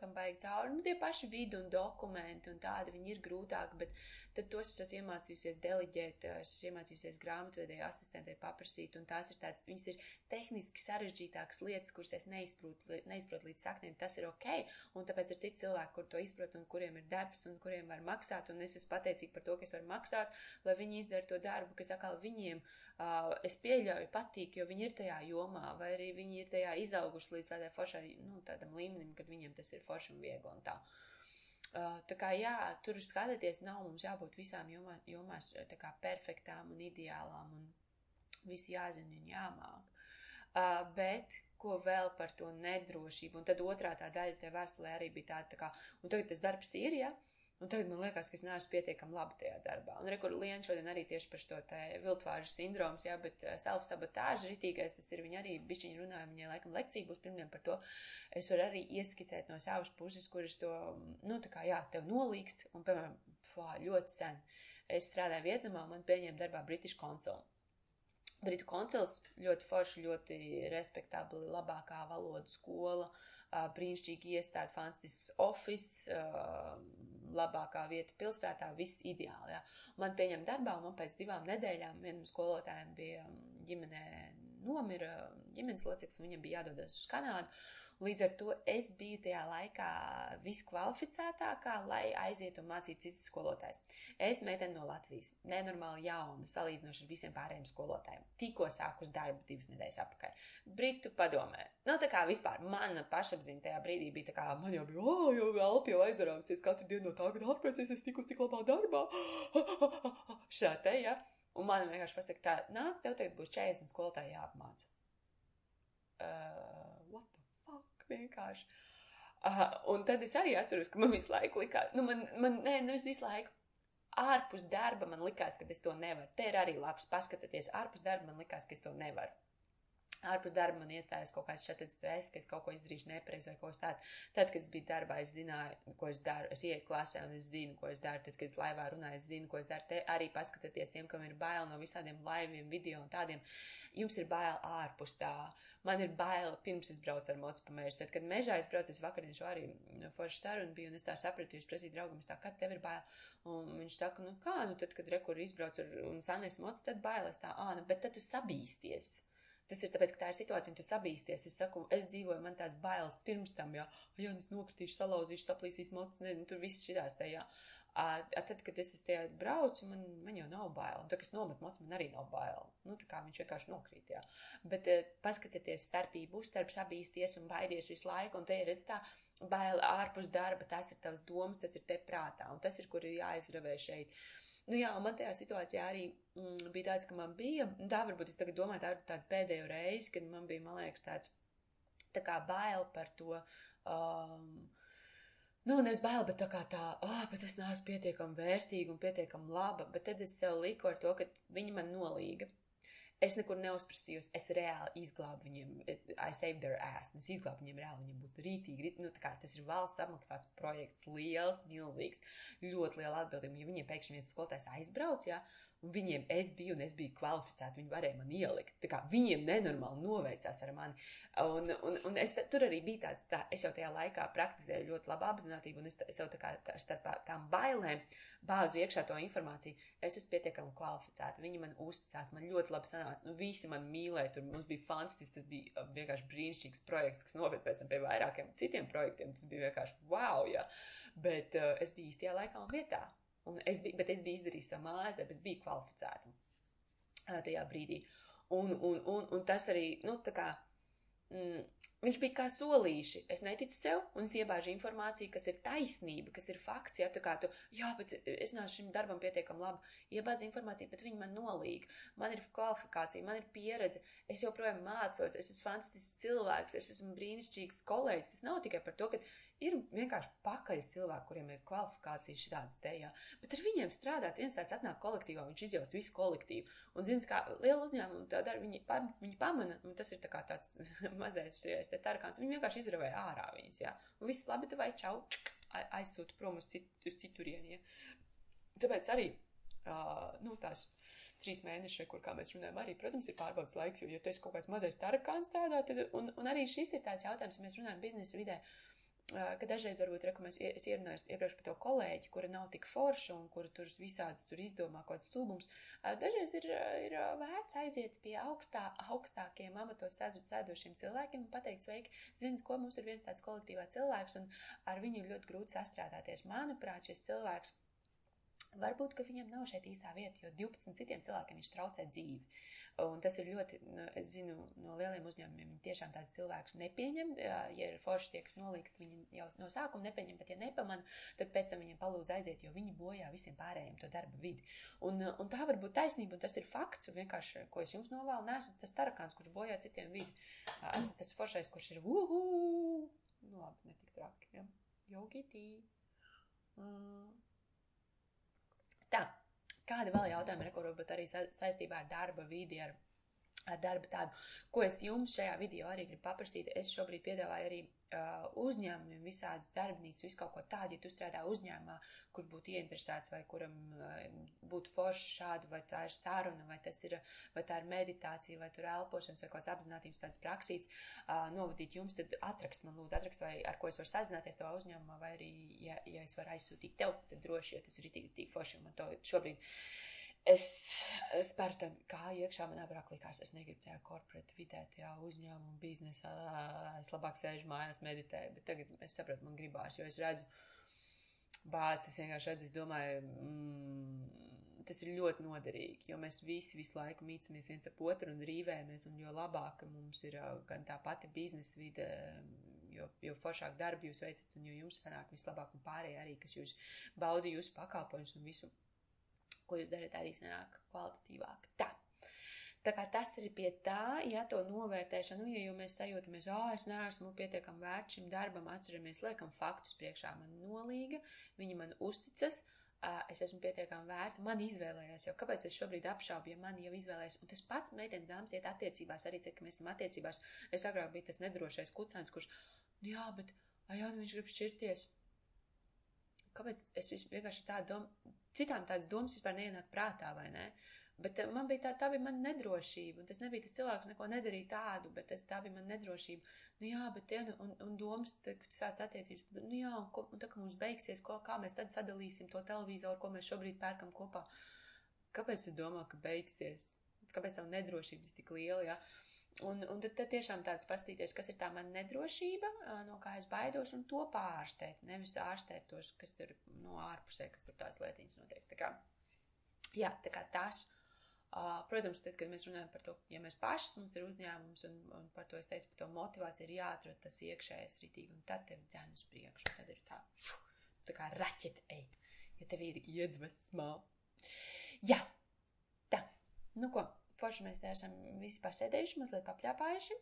kam vajag cauri. Nu, tie paši vidi un dokumenti un tādi, viņi ir grūtāki, bet tad tos es esmu iemācījusies deliģēt, es esmu iemācījusies grāmatvedēju asistentē paprasīt, un tās ir tādas, viņas ir tehniski sarežģītākas lietas, kuras es neizprotu, neizprotu līdz saknēm, tas ir ok, un tāpēc ir citi cilvēki, kur to izprot un kuriem ir darbs un kuriem var maksāt, un es esmu pateicīga par to, ka es varu maksāt, lai viņi izdara to darbu, kas atkal viņiem, uh, es pieļauju, patīk, jo viņi ir tajā jomā, vai arī viņi ir tajā izauguši līdz tādai foršai, nu, tādam līmenim, kad viņiem tas ir forši un viegli un tā. Uh, tā kā jā, tur skatīties nav mums jābūt visām jomā, jomās tā kā perfektām un ideālām un visu jāzina un jāmāk. Uh, bet ko vēl par to nedrošību? Un tad otrā tā daļa tajā vēstulē arī bija tāda, tā kā, un tagad tas darbs ir, ja, Un tagad man liekas, ka es neesmu pietiekami labi tajā darbā. Un rekur Liena šodien arī tieši par te viltvāžu sindroms, jā, bet uh, self-sabotāža ritīgais, tas ir viņa arī bišķiņi runāja, viņai laikam lekcija būs pirmdien par to. Es varu arī ieskicēt no savas puses, kuras to, nu, tā kā, jā, tev nolīgst, un, piemēram, fā, ļoti sen. Es strādāju Vietnamā, man pieņēma darbā British Consul. Britu koncils ļoti forši, ļoti respektabli, labākā valodu skola, brīnišķīgi iestāde, fantastisks office, labākā vieta pilsētā, viss ideāli. Jā. Man pieņem darbā, un man pēc divām nedēļām vienam skolotājiem bija ģimenē nomira ģimenes loceklis, un viņam bija jādodas uz Kanādu. Līdz ar to es biju tajā laikā viskvalificētākā, lai aizietu un mācītu citus skolotājus. Es meitene no Latvijas, nenormāli jauna, salīdzinoši ar visiem pārējiem skolotājiem. Tikko sākus darbu divas nedēļas atpakaļ. Britu padomē. Nu, tā kā vispār mana pašapziņa tajā brīdī bija tā kā, man jau bija, oh, jau elpi jau aizrāvusies katru dienu no tā, kad ārpēc es tikus tik labā darbā. Šā te, ja. Un man vienkārši pasaka tā, nāc, tev tagad būs 40 skolotāji jāapmāca. Uh, vienkārši. Uh, un tad es arī atceros, ka man visu laiku likās, nu, man, man nē, nevis visu laiku. Ārpus darba man likās, ka es to nevaru. Te ir arī labs paskatieties. Ārpus darba man likās, ka es to nevaru ārpus darba man iestājas kaut kāds šāds stress, ka es kaut ko izdarīšu nepareizi vai kaut kas tāds. Tad, kad es biju darbā, es zināju, ko es daru. Es ieeju klasē un es zinu, ko es daru. Tad, kad es laivā runāju, es zinu, ko es daru. Te arī paskatieties tiem, kam ir bail no visādiem laiviem, video un tādiem. Jums ir bail ārpus tā. Man ir bail pirms es braucu ar mocu pa mežu. Tad, kad mežā es braucu, es vakardien šo arī forši sarunu biju un es tā sapratu, jūs prasīju draugam, es tā, kad tev ir bail? Un viņš saka, nu kā, nu tad, kad rekur izbrauc ar, un sanies mocu, tad bailēs tā, ā, nu, bet tad tu sabīsties. Tas ir tāpēc, ka tā ir situācija, un tu sabīsties. Es saku, es dzīvoju, man tās bailes pirms tam, jā, jā, es nokritīšu, salauzīšu, saplīsīs mocis, ne, nu, tur viss šitās tajā. A, a tad, kad es tajā braucu, man, man jau nav bail. Tad, kad es nometu mocu, man arī nav bail. Nu, tā kā viņš vienkārši nokrīt, jā. Bet uh, paskatieties starpību, starp sabīsties un baidies visu laiku, un te ir redz tā, baila ārpus darba, tas ir tavs domas, tas ir te prātā, un tas ir, kur ir jāizravē šeit. Nu, jā, man tajā situācijā arī mm, bija tāds, ka man bija, tā varbūt es tagad domāju, tā ir tāda pēdējo reizi, kad man bija, man liekas, tāds tā kā bail par to. Um, Nu, nevis bail, bet tā kā tā, ah, oh, bet es neesmu pietiekami vērtīga un pietiekami laba, bet tad es sev liku ar to, ka viņi man nolīga. Es nekur neuzprasījos, es reāli izglābu viņiem, I saved their ass, es izglābu viņiem reāli, viņiem būtu rītīgi, rīt, nu kā tas ir valsts apmaksāts projekts, liels, milzīgs, ļoti liela atbildība, ja viņiem pēkšņi viens skolotājs aizbrauc, jā, ja, un viņiem es biju un es biju kvalificēta, viņi varēja man ielikt. Tā kā viņiem nenormāli noveicās ar mani. Un, un, un es tur arī biju tāds, tā, es jau tajā laikā praktizēju ļoti labu apziņotību, un es, es jau tā kā tā, starp tām bailēm bāzu iekšā to informāciju. Es esmu pietiekami kvalificēta, viņi man uzticās, man ļoti labi sanāca, nu visi man mīlēja, tur mums bija fantastisks, tas bija uh, vienkārši brīnišķīgs projekts, kas noved pēc tam pie vairākiem citiem projektiem, tas bija vienkārši wow, jā. Bet uh, es biju īstajā laikā un vietā. Un es biju, bet es biju izdarījis savu mājas darbu, es biju kvalificēta tajā brīdī. Un, un, un, un tas arī, nu, tā kā, mm, viņš bija kā solīši. Es neticu sev, un es iebāžu informāciju, kas ir taisnība, kas ir fakts. Ja tā kā tu, jā, bet es neesmu šim darbam pietiekami labi, iebāzu informāciju, bet viņi man nolīga. Man ir kvalifikācija, man ir pieredze, es joprojām mācos, es esmu fantastisks cilvēks, es esmu brīnišķīgs kolēģis. Tas nav tikai par to, ka Ir vienkārši pakaļ cilvēki, kuriem ir kvalifikācijas šādas te, jā. Bet ar viņiem strādāt, viens tāds atnāk kolektīvā, viņš izjauc visu kolektīvu. Un, zini, kā liela uzņēmuma tā dara, viņi, pa, viņi pamana, un tas ir tā kā tāds mazais šajais te tarkāns, viņi vienkārši izravē ārā viņus, jā. Un viss labi, tev vai čau, čk, aizsūta prom uz, cit, uz citurieni, jā. Tāpēc arī, uh, nu, tās trīs mēneši, kur, mēs runājam, arī, protams, ir pārbaudas laiks, jo, ja tu esi kaut kāds mazais tarakāns tādā, tad, un, un arī šis ir tāds jautājums, ja mēs runājam biznesa vidē, ka dažreiz varbūt reku mēs es ierunāju iepriekš par to kolēģi, kura nav tik forša un kura tur visādas tur izdomā kaut kāds stulbums. Dažreiz ir, ir vērts aiziet pie augstā, augstākiem amatos sēdošiem cilvēkiem un pateikt, sveiki, ziniet, ko mums ir viens tāds kolektīvā cilvēks un ar viņu ļoti grūti sastrādāties. Manuprāt, šis cilvēks Varbūt, viņam nav šeit īstā vieta, jo 12 citiem cilvēkiem viņš traucē dzīvi. Un tas ir ļoti, nu, es zinu, no lieliem uzņēmumiem tiešām tāds cilvēks nepieņem. Ja ir forši tie, kas nolīgst, viņi jau no sākuma nepieņem, bet ja nepamana, tad pēc tam viņiem palūdz aiziet, jo viņi bojā visiem pārējiem to darba vidi. Un, un tā var būt taisnība, un tas ir fakts, vienkārši, ko es jums novēlu, nesat tas tarakāns, kurš bojā citiem vidi. Esat tas foršais, kurš ir uhu! Nu labi, netik traki, ja? Jogitī. Mm. Kādi vēl jautājumi ir, ko varbūt arī sa saistībā ar darba vidi, ar, ar darba tādu, ko es jums šajā video arī gribu paprasīt. Es šobrīd piedāvāju arī uh, uzņēmumiem visādas darbnīcas, visu kaut ko tādu, ja tu strādā uzņēmumā, kur būtu ieinteresēts vai kuram uh, būtu forši šādu, vai tā ir saruna, vai ir, vai tā ir meditācija, vai tur elpošanas, vai kāds apzinātības tāds praksīts, uh, novadīt jums, tad atrakst man lūdzu, atrakst, vai ar ko es varu sazināties tavā uzņēmumā, vai arī, ja, ja es varu aizsūtīt tev, tad droši, jo tas ir tik, tik forši, man to šobrīd es spēru tam kā iekšā, man agrāk likās, es negribu tajā korporāta vidē, tajā uzņēmuma biznesā, es labāk sēžu mājās, meditēju, bet tagad es saprotu, man gribās, jo es redzu, bācis, vienkārši redzu, es domāju, mm, tas ir ļoti noderīgi, jo mēs visi visu laiku mīcamies viens ap otru un rīvējamies, un jo labāk mums ir gan tā pati biznesa vide, jo, jo foršāk darbu jūs veicat, un jo jums sanāk vislabāk, un pārējie arī, kas jūs baudi jūsu pakalpojumus un visu ko jūs darat, arī sanāk kvalitatīvāk. Tā. Tā kā tas ir pie tā, ja to novērtēšanu, nu, ja jau mēs sajūtamies, o, oh, es neesmu pietiekami vērts šim darbam, atceramies, liekam faktus priekšā, man nolīga, viņi man uzticas, es esmu pietiekami vērta, man izvēlējās, jo kāpēc es šobrīd apšaubu, ja man jau izvēlējās, un tas pats meitenes dāmas iet attiecībās, arī tad, kad mēs esam attiecībās, es agrāk biju tas nedrošais kucēns, kurš, nu jā, bet, ai jā, nu viņš grib šķirties, kāpēc es vienkārši tā domāju, citām tādas domas vispār neienāk prātā, vai ne? Bet eh, man bija tā, tā bija mana nedrošība, un tas nebija tas cilvēks, neko nedarīja tādu, bet tas, tā bija mana nedrošība. Nu jā, bet, ja, nu, un, un domas, kad sāc attiecības, nu jā, un, ko, un tā, ka mums beigsies, ko, kā mēs tad sadalīsim to televizoru, ko mēs šobrīd pērkam kopā. Kāpēc tu domā, ka beigsies? Kāpēc tavu nedrošības tik liela, jā? Ja? Un, un tad, tad tiešām tāds pastīties, kas ir tā mana nedrošība, no kā es baidos, un to pārstēt. Nevis ārstēt tos, kas tur no ārpusē, kas tur tās lietiņas notiek. Tā kā, jā, tā kā tas. Uh, protams, tad, kad mēs runājam par to, ja mēs pašas mums ir uzņēmums, un, un par to es teicu, par to motivāciju ir jāatrod tas iekšējais ritīgi, un tad tev dzēn uz priekšu, un tad ir tā, tā kā raķete eit, ja tev ir iedvesmā. Jā, tā, nu ko, Forši mēs te esam visi pasēdējuši, mazliet papļāpājuši.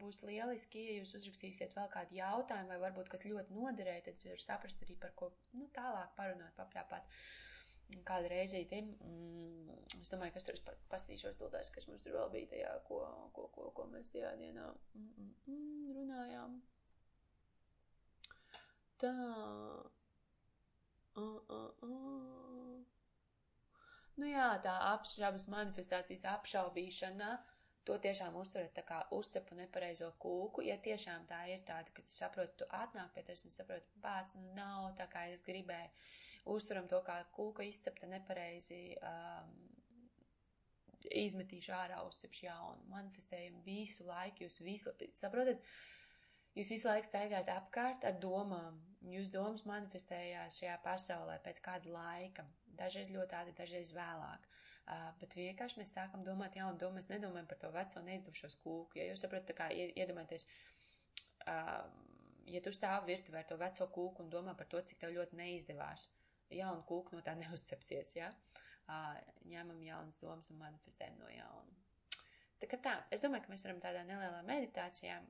Būs lieliski, ja jūs uzrakstīsiet vēl kādu jautājumu, vai varbūt kas ļoti noderēja, tad varat saprast arī par ko nu, tālāk parunāt, papļāpāt kādu reizīti. Mm, es domāju, ka es tur pastīšos tildēs, kas mums tur vēl bija tajā, ko, ko, ko, ko mēs tajā dienā mm, mm, mm, runājām. Tā. Uh, uh, uh. Nu jā, tā apšaubas manifestācijas apšaubīšana, to tiešām uztverat tā kā uzcepu nepareizo kūku, ja tiešām tā ir tāda, ka tu saproti, tu atnāk pie tevis un saproti, bāc, nu nav tā kā es gribēju, uztveram to kā kūka izcepta nepareizi, um, izmetīšu ārā, uzcepšu jaunu, manifestējam visu laiku, jūs visu, saprotat, jūs visu laiku staigājat apkārt ar domām, jūs domas manifestējās šajā pasaulē pēc kāda laika, Dažreiz ļoti ātri, dažreiz vēlāk. Uh, bet vienkārši mēs sākam domāt jaunu domu, mēs nedomājam par to veco neizdevušos kūku. Ja jūs saprotat, kā iedomājaties, uh, ja tu stāvi virtuvē ar to veco kūku un domā par to, cik tev ļoti neizdevās, jaunu kūku no tā neuzcepsies, ja? Uh, ņemam jaunas domas un manifestējam no jauna. Tā kā tā, es domāju, ka mēs varam tādā nelielā meditācijā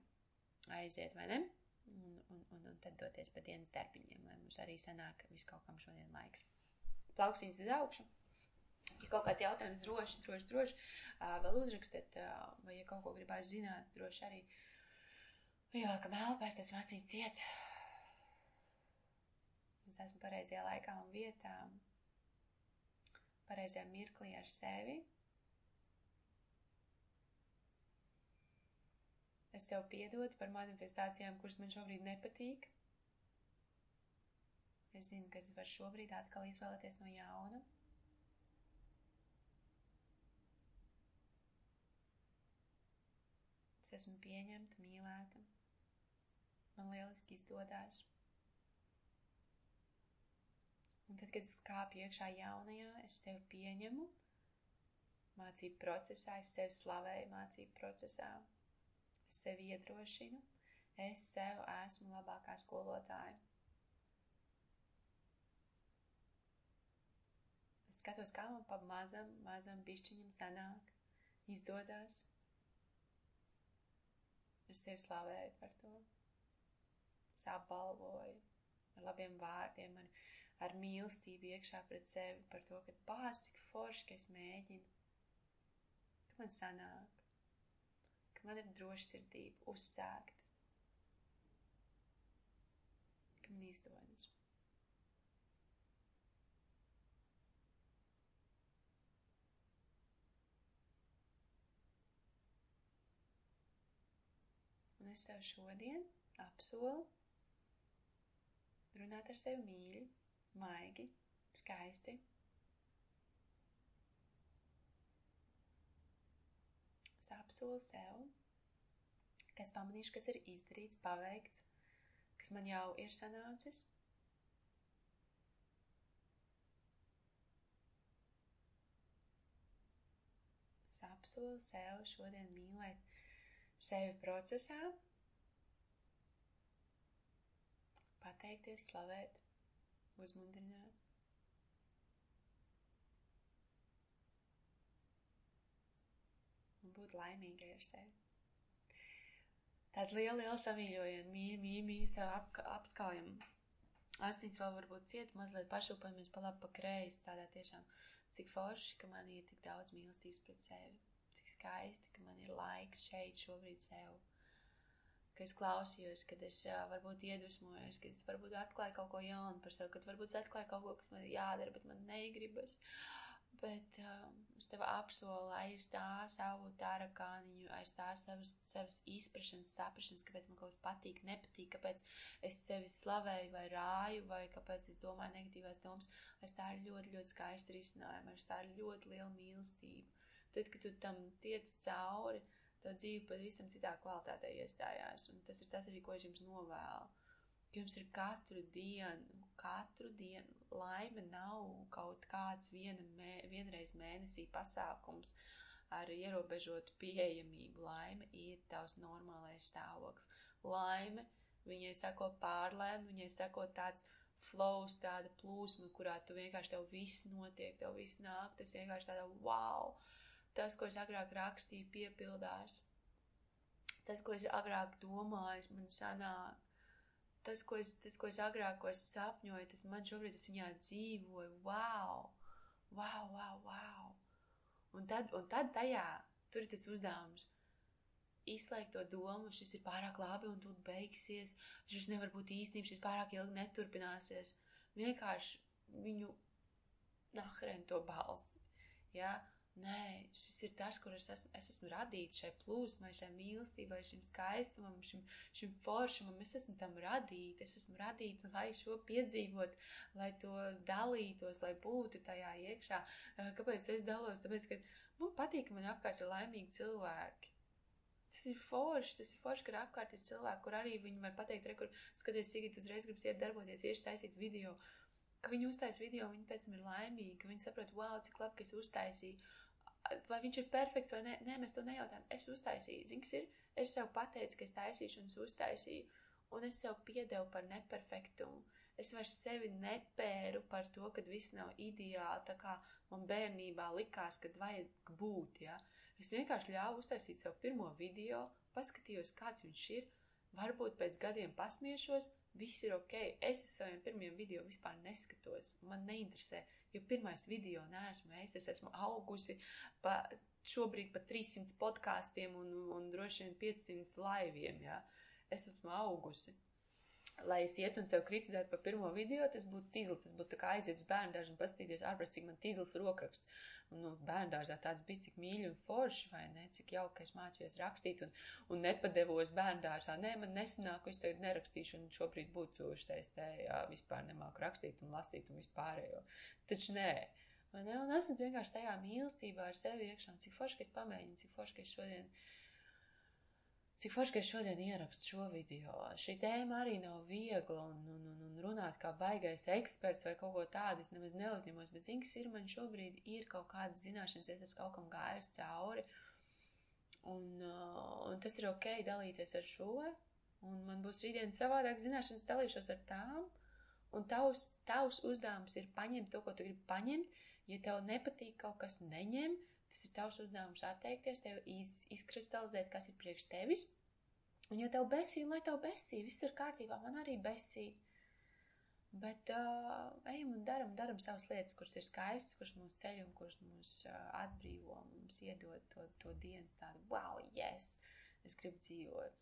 aiziet, vai ne? Un, un, un, un tad doties pa dienas darbiņiem, lai mums arī sanāk viskaut kam šodien laiks plauksiņas uz augšu. Ja kaut kāds jautājums droši, droši, droši, vēl uzrakstiet, vai ja kaut ko gribās zināt, droši arī. Ieliekam elpēs, tas masīts ciet. Es esmu pareizajā laikā un vietā, pareizajā mirklī ar sevi. Es sev piedodu par manifestācijām, kuras man šobrīd nepatīk. Es zinu, ka es varu šobrīd atkal izvēlēties no jauna. Es esmu pieņemta, mīlēta. Man lieliski izdodas. Un tad, kad es kāpu iekšā jaunajā, es sevi pieņemu. Mācību procesā, es sevi slavēju mācību procesā. Es sevi iedrošinu. Es sev esmu labākā skolotāja. Skatos, kā man pa mazam, mazam bišķiņam sanāk, izdodas. Es sevi slavēju par to. Es apbalvoju ar labiem vārdiem, ar, ar mīlestību iekšā pret sevi par to, ka bāz, cik forši, ka es mēģinu, ka man sanāk, ka man ir drošsirdība uzsākt, ka man izdodas. Un es sev šodien apsolu runāt ar sevi mīļi, maigi, skaisti. Es apsolu sev, ka es pamanīšu, kas ir izdarīts, paveikts, kas man jau ir sanācis. Es apsolu sev šodien mīlēt sevi procesā, pateikties, slavēt, uzmundrināt. Un būt laimīgai ar sevi. Tāda liela, liela samīļojiena, mīļa, mīļa, mīļa sev ap, apskaujam. Asins vēl varbūt ciet, mazliet pašūpamies pa labi, pa kreisi, tādā tiešām, cik forši, ka man ir tik daudz mīlestības pret sevi skaisti, ka man ir laiks šeit šobrīd sev. Ka es klausījos, kad es uh, varbūt iedvesmojos, kad es varbūt atklāju kaut ko jaunu par sevi, kad varbūt atklāju kaut ko, kas man ir jādara, bet man negribas. Bet um, es tev apsolu aiz tā savu tārakāniņu, aiz tā savas, savas izprašanas, saprašanas, kāpēc man kaut kas patīk, nepatīk, kāpēc es sevi slavēju vai rāju, vai kāpēc es domāju negatīvās domas. Es tā ir ļoti, ļoti skaista risinājuma, es tā ir ļoti liela mīlestība tad, kad tu tam tiec cauri, tā dzīve pavisam citā kvalitātē iestājās. Un tas ir tas arī, ko es jums novēlu. Jums ir katru dienu, katru dienu laime nav kaut kāds viena mē, vienreiz mēnesī pasākums ar ierobežotu pieejamību. Laime ir tavs normālais stāvoklis. Laime, viņai sako pārlēm, viņai sako tāds flows, tāda plūsma, kurā tu vienkārši tev viss notiek, tev viss nāk, tas vienkārši tāda wow tas, ko es agrāk rakstīju, piepildās. Tas, ko es agrāk domāju, man sanāk. Tas, ko es, tas, ko es agrāk ko es sapņoju, tas man šobrīd es viņā dzīvoju. Wow! Wow, wow, wow! Un tad, un tad tajā, tur ir tas uzdevums. Izslēgt to domu, šis ir pārāk labi un tur beigsies, šis nevar būt īstenība, šis pārāk ilgi neturpināsies. Vienkārši viņu nahren to balsi. Ja? Nē, šis ir tas, kur es esmu, es esmu radīts šai plūsmai, šai mīlestībai, šim skaistumam, šim, šim foršumam. Es esmu tam radīta, es esmu radīta, lai šo piedzīvot, lai to dalītos, lai būtu tajā iekšā. Eh, kāpēc es dalos? Tāpēc, ka man patīk, ka man apkārt ir laimīgi cilvēki. Tas ir forši, tas ir forši, ka apkārt ir cilvēki, kur arī viņi var pateikt, re, kur skaties, cik uzreiz gribas iet darboties, ieši taisīt video. Ka viņi uztais video, viņi pēc tam ir laimīgi, ka viņi saprot, wow, cik labi, ka es uztaisīju vai viņš ir perfekts vai nē, nē mēs to nejautājam. Es uztaisīju, zini, kas ir? Es sev pateicu, ka es taisīšu un es uztaisīju, un es sev piedevu par neperfektumu. Es vairs sevi nepēru par to, ka viss nav ideāli, tā kā man bērnībā likās, kad vajag būt, ja. Es vienkārši ļāvu uztaisīt sev pirmo video, paskatījos, kāds viņš ir, varbūt pēc gadiem pasmiešos, viss ir ok. Es uz saviem pirmiem video vispār neskatos, man neinteresē Jo pirmais video neesmu es, es esmu augusi pa, šobrīd pa 300 podkāstiem un, un droši vien 500 laiviem. Ja? Es esmu augusi. Lai es iet un sev kritizētu par pirmo video, tas būtu tīzli. Tas būtu kā aiziet uz bērnu dārzu un paskatīties ārpus, cik man tīzlis rokraksts. Un nu, bērnu dārzā tāds bija, cik mīļi un forši, vai ne? Cik jauki, ka es mācījos rakstīt un, un nepadevos bērnu dārzā. Nē, man nesanāk, es tagad nerakstīšu un šobrīd būtu šitais te, jā, vispār nemāku rakstīt un lasīt un vispārējo. Taču nē. Man esmu vienkārši tajā mīlestībā ar sevi iekšā, cik forši, ka es pamēģinu, cik forši, ka es šodien Cik forši, ka es šodien ierakstu šo video. Šī tēma arī nav viegla un, un, un, un runāt kā baigais eksperts vai kaut ko tādu. Es nemaz neuzņemos, bet zinu, kas ir man šobrīd ir kaut kādas zināšanas, es esmu kaut kam gājis cauri. Un, uh, un tas ir ok dalīties ar šo. Un man būs rītdien savādāk zināšanas, dalīšos ar tām. Un tavs, tavs uzdevums ir paņemt to, ko tu gribi paņemt. Ja tev nepatīk kaut kas, neņem. Tas ir tavs uzdevums atteikties, tev iz, izkristalizēt, kas ir priekš tevis. Un, ja tev besī, lai tev besī, viss ir kārtībā, man arī besī. Bet uh, ejam un daram, daram savas lietas, kuras ir skaistas, kuras mūs ceļ un kuras mūs uh, atbrīvo, mums iedod to, to dienas tādu, wow, yes, es gribu dzīvot.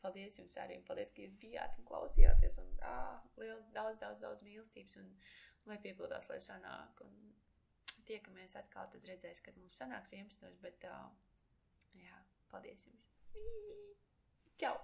Paldies jums arī, paldies, ka jūs bijāt un klausījāties, un ah, liela, daudz, daudz, daudz mīlestības, un lai piepildās, lai sanāk, un tiekamies atkal, tad redzēs, kad mums sanāks 11, bet, uh, jā, paldies jums. Čau!